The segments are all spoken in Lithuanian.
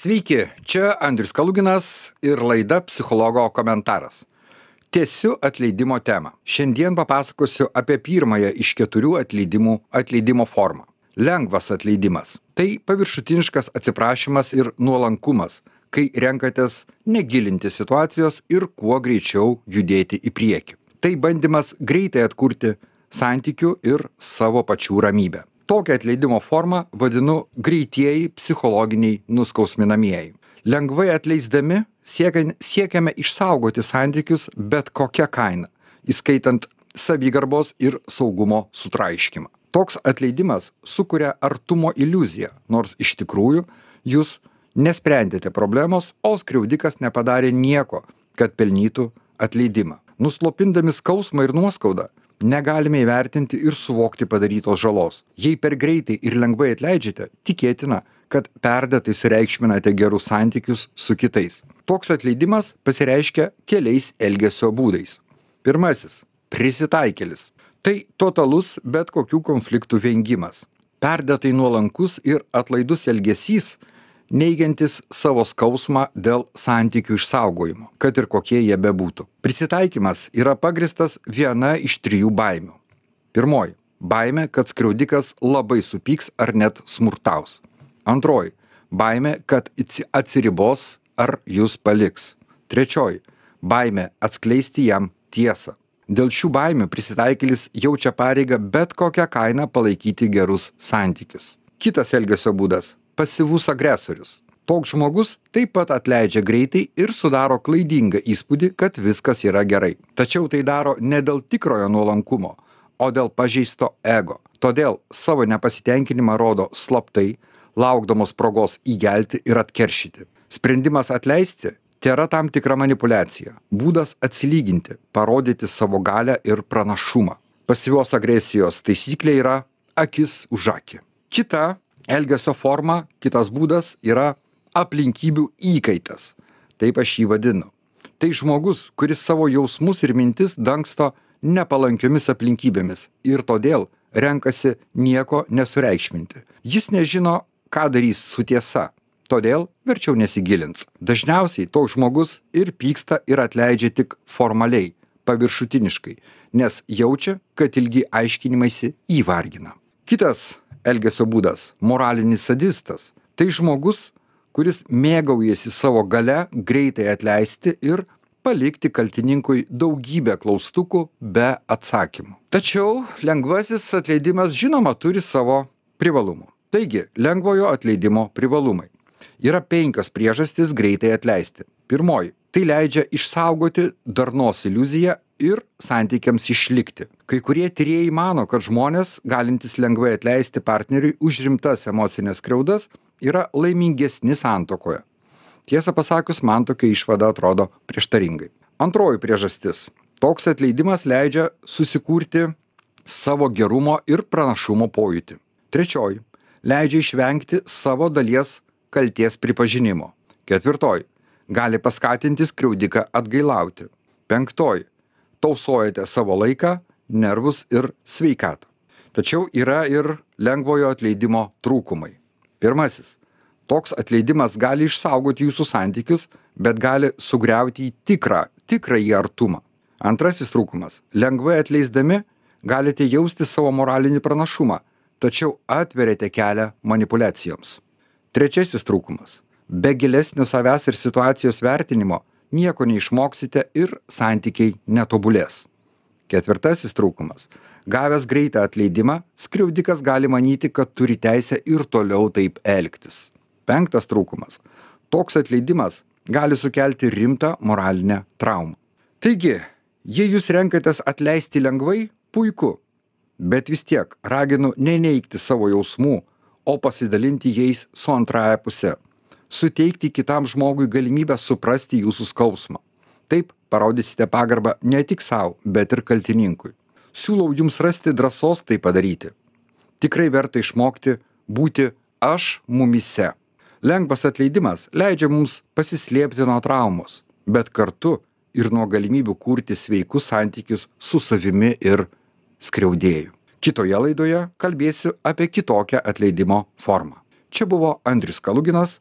Sveiki, čia Andrius Kaluginas ir laida Psichologo komentaras. Tiesiu atleidimo temą. Šiandien papasakosiu apie pirmąją iš keturių atleidimų atleidimo formą. Lengvas atleidimas. Tai paviršutiniškas atsiprašymas ir nuolankumas, kai renkatės negilinti situacijos ir kuo greičiau judėti į priekį. Tai bandymas greitai atkurti santykių ir savo pačių ramybę tokią atleidimo formą vadinu greitieji psichologiniai nuskausminamieji. Lengvai atleisdami siekian siekiame išsaugoti santykius bet kokia kaina įskaitant savigarbos ir saugumo sutraiškymą. Toks atleidimas sukuria artumo iliuziją nors iš tikrųjų jūs nesprendėte problemos o skriaudikas nepadarė nieko kad pelnytų atleidimą. Nuslopindami skausmą ir nuoskaudą negalime įvertinti ir suvokti padarytos žalos. Jei per greitai ir lengvai atleidžiate tikėtina kad perdėtai sureikšminate gerus santykius su kitais. Toks atleidimas pasireiškia keliais elgesio būdais. Pirmasis prisitaikėlis. Tai totalus bet kokių konfliktų vengimas. Perdėtai nuolankus ir atlaidus elgesys neigiantis savo skausmą dėl santykių išsaugojimo kad ir kokie jie bebūtų. Prisitaikymas yra pagrįstas viena iš trijų baimių. Pirmoji baimė kad skriaudikas labai supyks ar net smurtaus. Antroji baimė kad atsiribos ar jus paliks. Trečioji baimė atskleisti jam tiesą. Dėl šių baimių prisitaikėlis jaučia pareigą bet kokia kaina palaikyti gerus santykius. Kitas elgesio būdas pasyvus agresorius. Toks žmogus taip pat atleidžia greitai ir sudaro klaidingą įspūdį kad viskas yra gerai. Tačiau tai daro ne dėl tikrojo nuolankumo o dėl pažeisto ego. Todėl savo nepasitenkinimą rodo slaptai laukdamos progos įgelti ir atkeršyti. Sprendimas atleisti tėra tam tikra manipuliacija būdas atsilyginti parodyti savo galią ir pranašumą. Pasyvios agresijos taisyklė yra akis už akį. Kita elgesio forma kitas būdas yra aplinkybių įkaitas. Taip aš jį vadinu. Tai žmogus kuris savo jausmus ir mintis dangsto nepalankiomis aplinkybėmis ir todėl renkasi nieko nesureikšminti. Jis nežino ką darys su tiesa todėl verčiau nesigilins. Dažniausiai toks žmogus ir pyksta ir atleidžia tik formaliai paviršutiniškai nes jaučia kad ilgi aiškinimaisi jį vargina. Kitas elgesio būdas. Moralinis sadistas. Tai žmogus kuris mėgaujasi savo galia greitai atleisti ir palikti kaltininkui daugybę klaustukų be atsakymų. Tačiau lengvasis atleidimas žinoma turi savo privalumų. Taigi lengvojo atleidimo privalumai. Yra penkios priežastys greitai atleisti. Pirmoji. Tai leidžia išsaugoti darnos iliuziją ir santykiams išlikti. Kai kurie tyrėjai mano kad žmonės galintys lengvai atleisti partneriui už rimtas emocines skriaudas yra laimingesni santuokoje. Tiesą pasakius man tokia išvada atrodo prieštaringai. Antroji priežastis. Toks atleidimas leidžia susikurti savo gerumo ir pranašumo pojūtį. Trečioji. Leidžia išvengti savo dalies kaltės pripažinimo. Ketvirtoji. Gali paskatinti skriaudiką atgailauti. Penktoji tausojate savo laiką nervus ir sveikatą. Tačiau yra ir lengvojo atleidimo trūkumai. Pirmasis. Toks atleidimas gali išsaugoti jūsų santykius bet gali sugriauti tikrą tikrąjį artumą. Antrasis trūkumas. Lengvai atleisdami galite jausti savo moralinį pranašumą tačiau atveriate kelią manipuliacijoms. Trečiasis trūkumas. Be gilesnio savęs ir situacijos vertinimo nieko neišmoksite ir santykiai netobulės. Ketvirtasis trūkumas. Gavęs greitą atleidimą skriaudikas gali manyti kad turi teisę ir toliau taip elgtis. Penktas trūkumas. Toks atleidimas gali sukelti rimtą moralinę traumą. Taigi jei jūs renkatės atleisti lengvai puiku. Bet vis tiek raginu neneigti savo jausmų o pasidalinti jais su antrąja puse suteikti kitam žmogui galimybę suprasti jūsų skausmą. Taip parodysite pagarbą ne tik sau bet ir kaltininkui. Siūlau jums rasti drąsos tai padaryti. Tikrai verta išmokti būti aš mumyse lengvas atleidimas leidžia mums pasislėpti nuo traumos bet kartu ir nuo galimybių kurti sveikus santykius su savimi ir skriaudėju. Kitoje laidoje kalbėsiu apie kitokią atleidimo formą. Čia buvo andrius kaluginas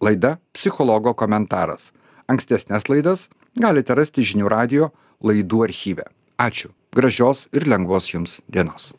laida psichologo komentaras. Ankstesnes laidas galite rasti žinių radijo laidų archyve. Ačiū. Gražios ir lengvos jums dienos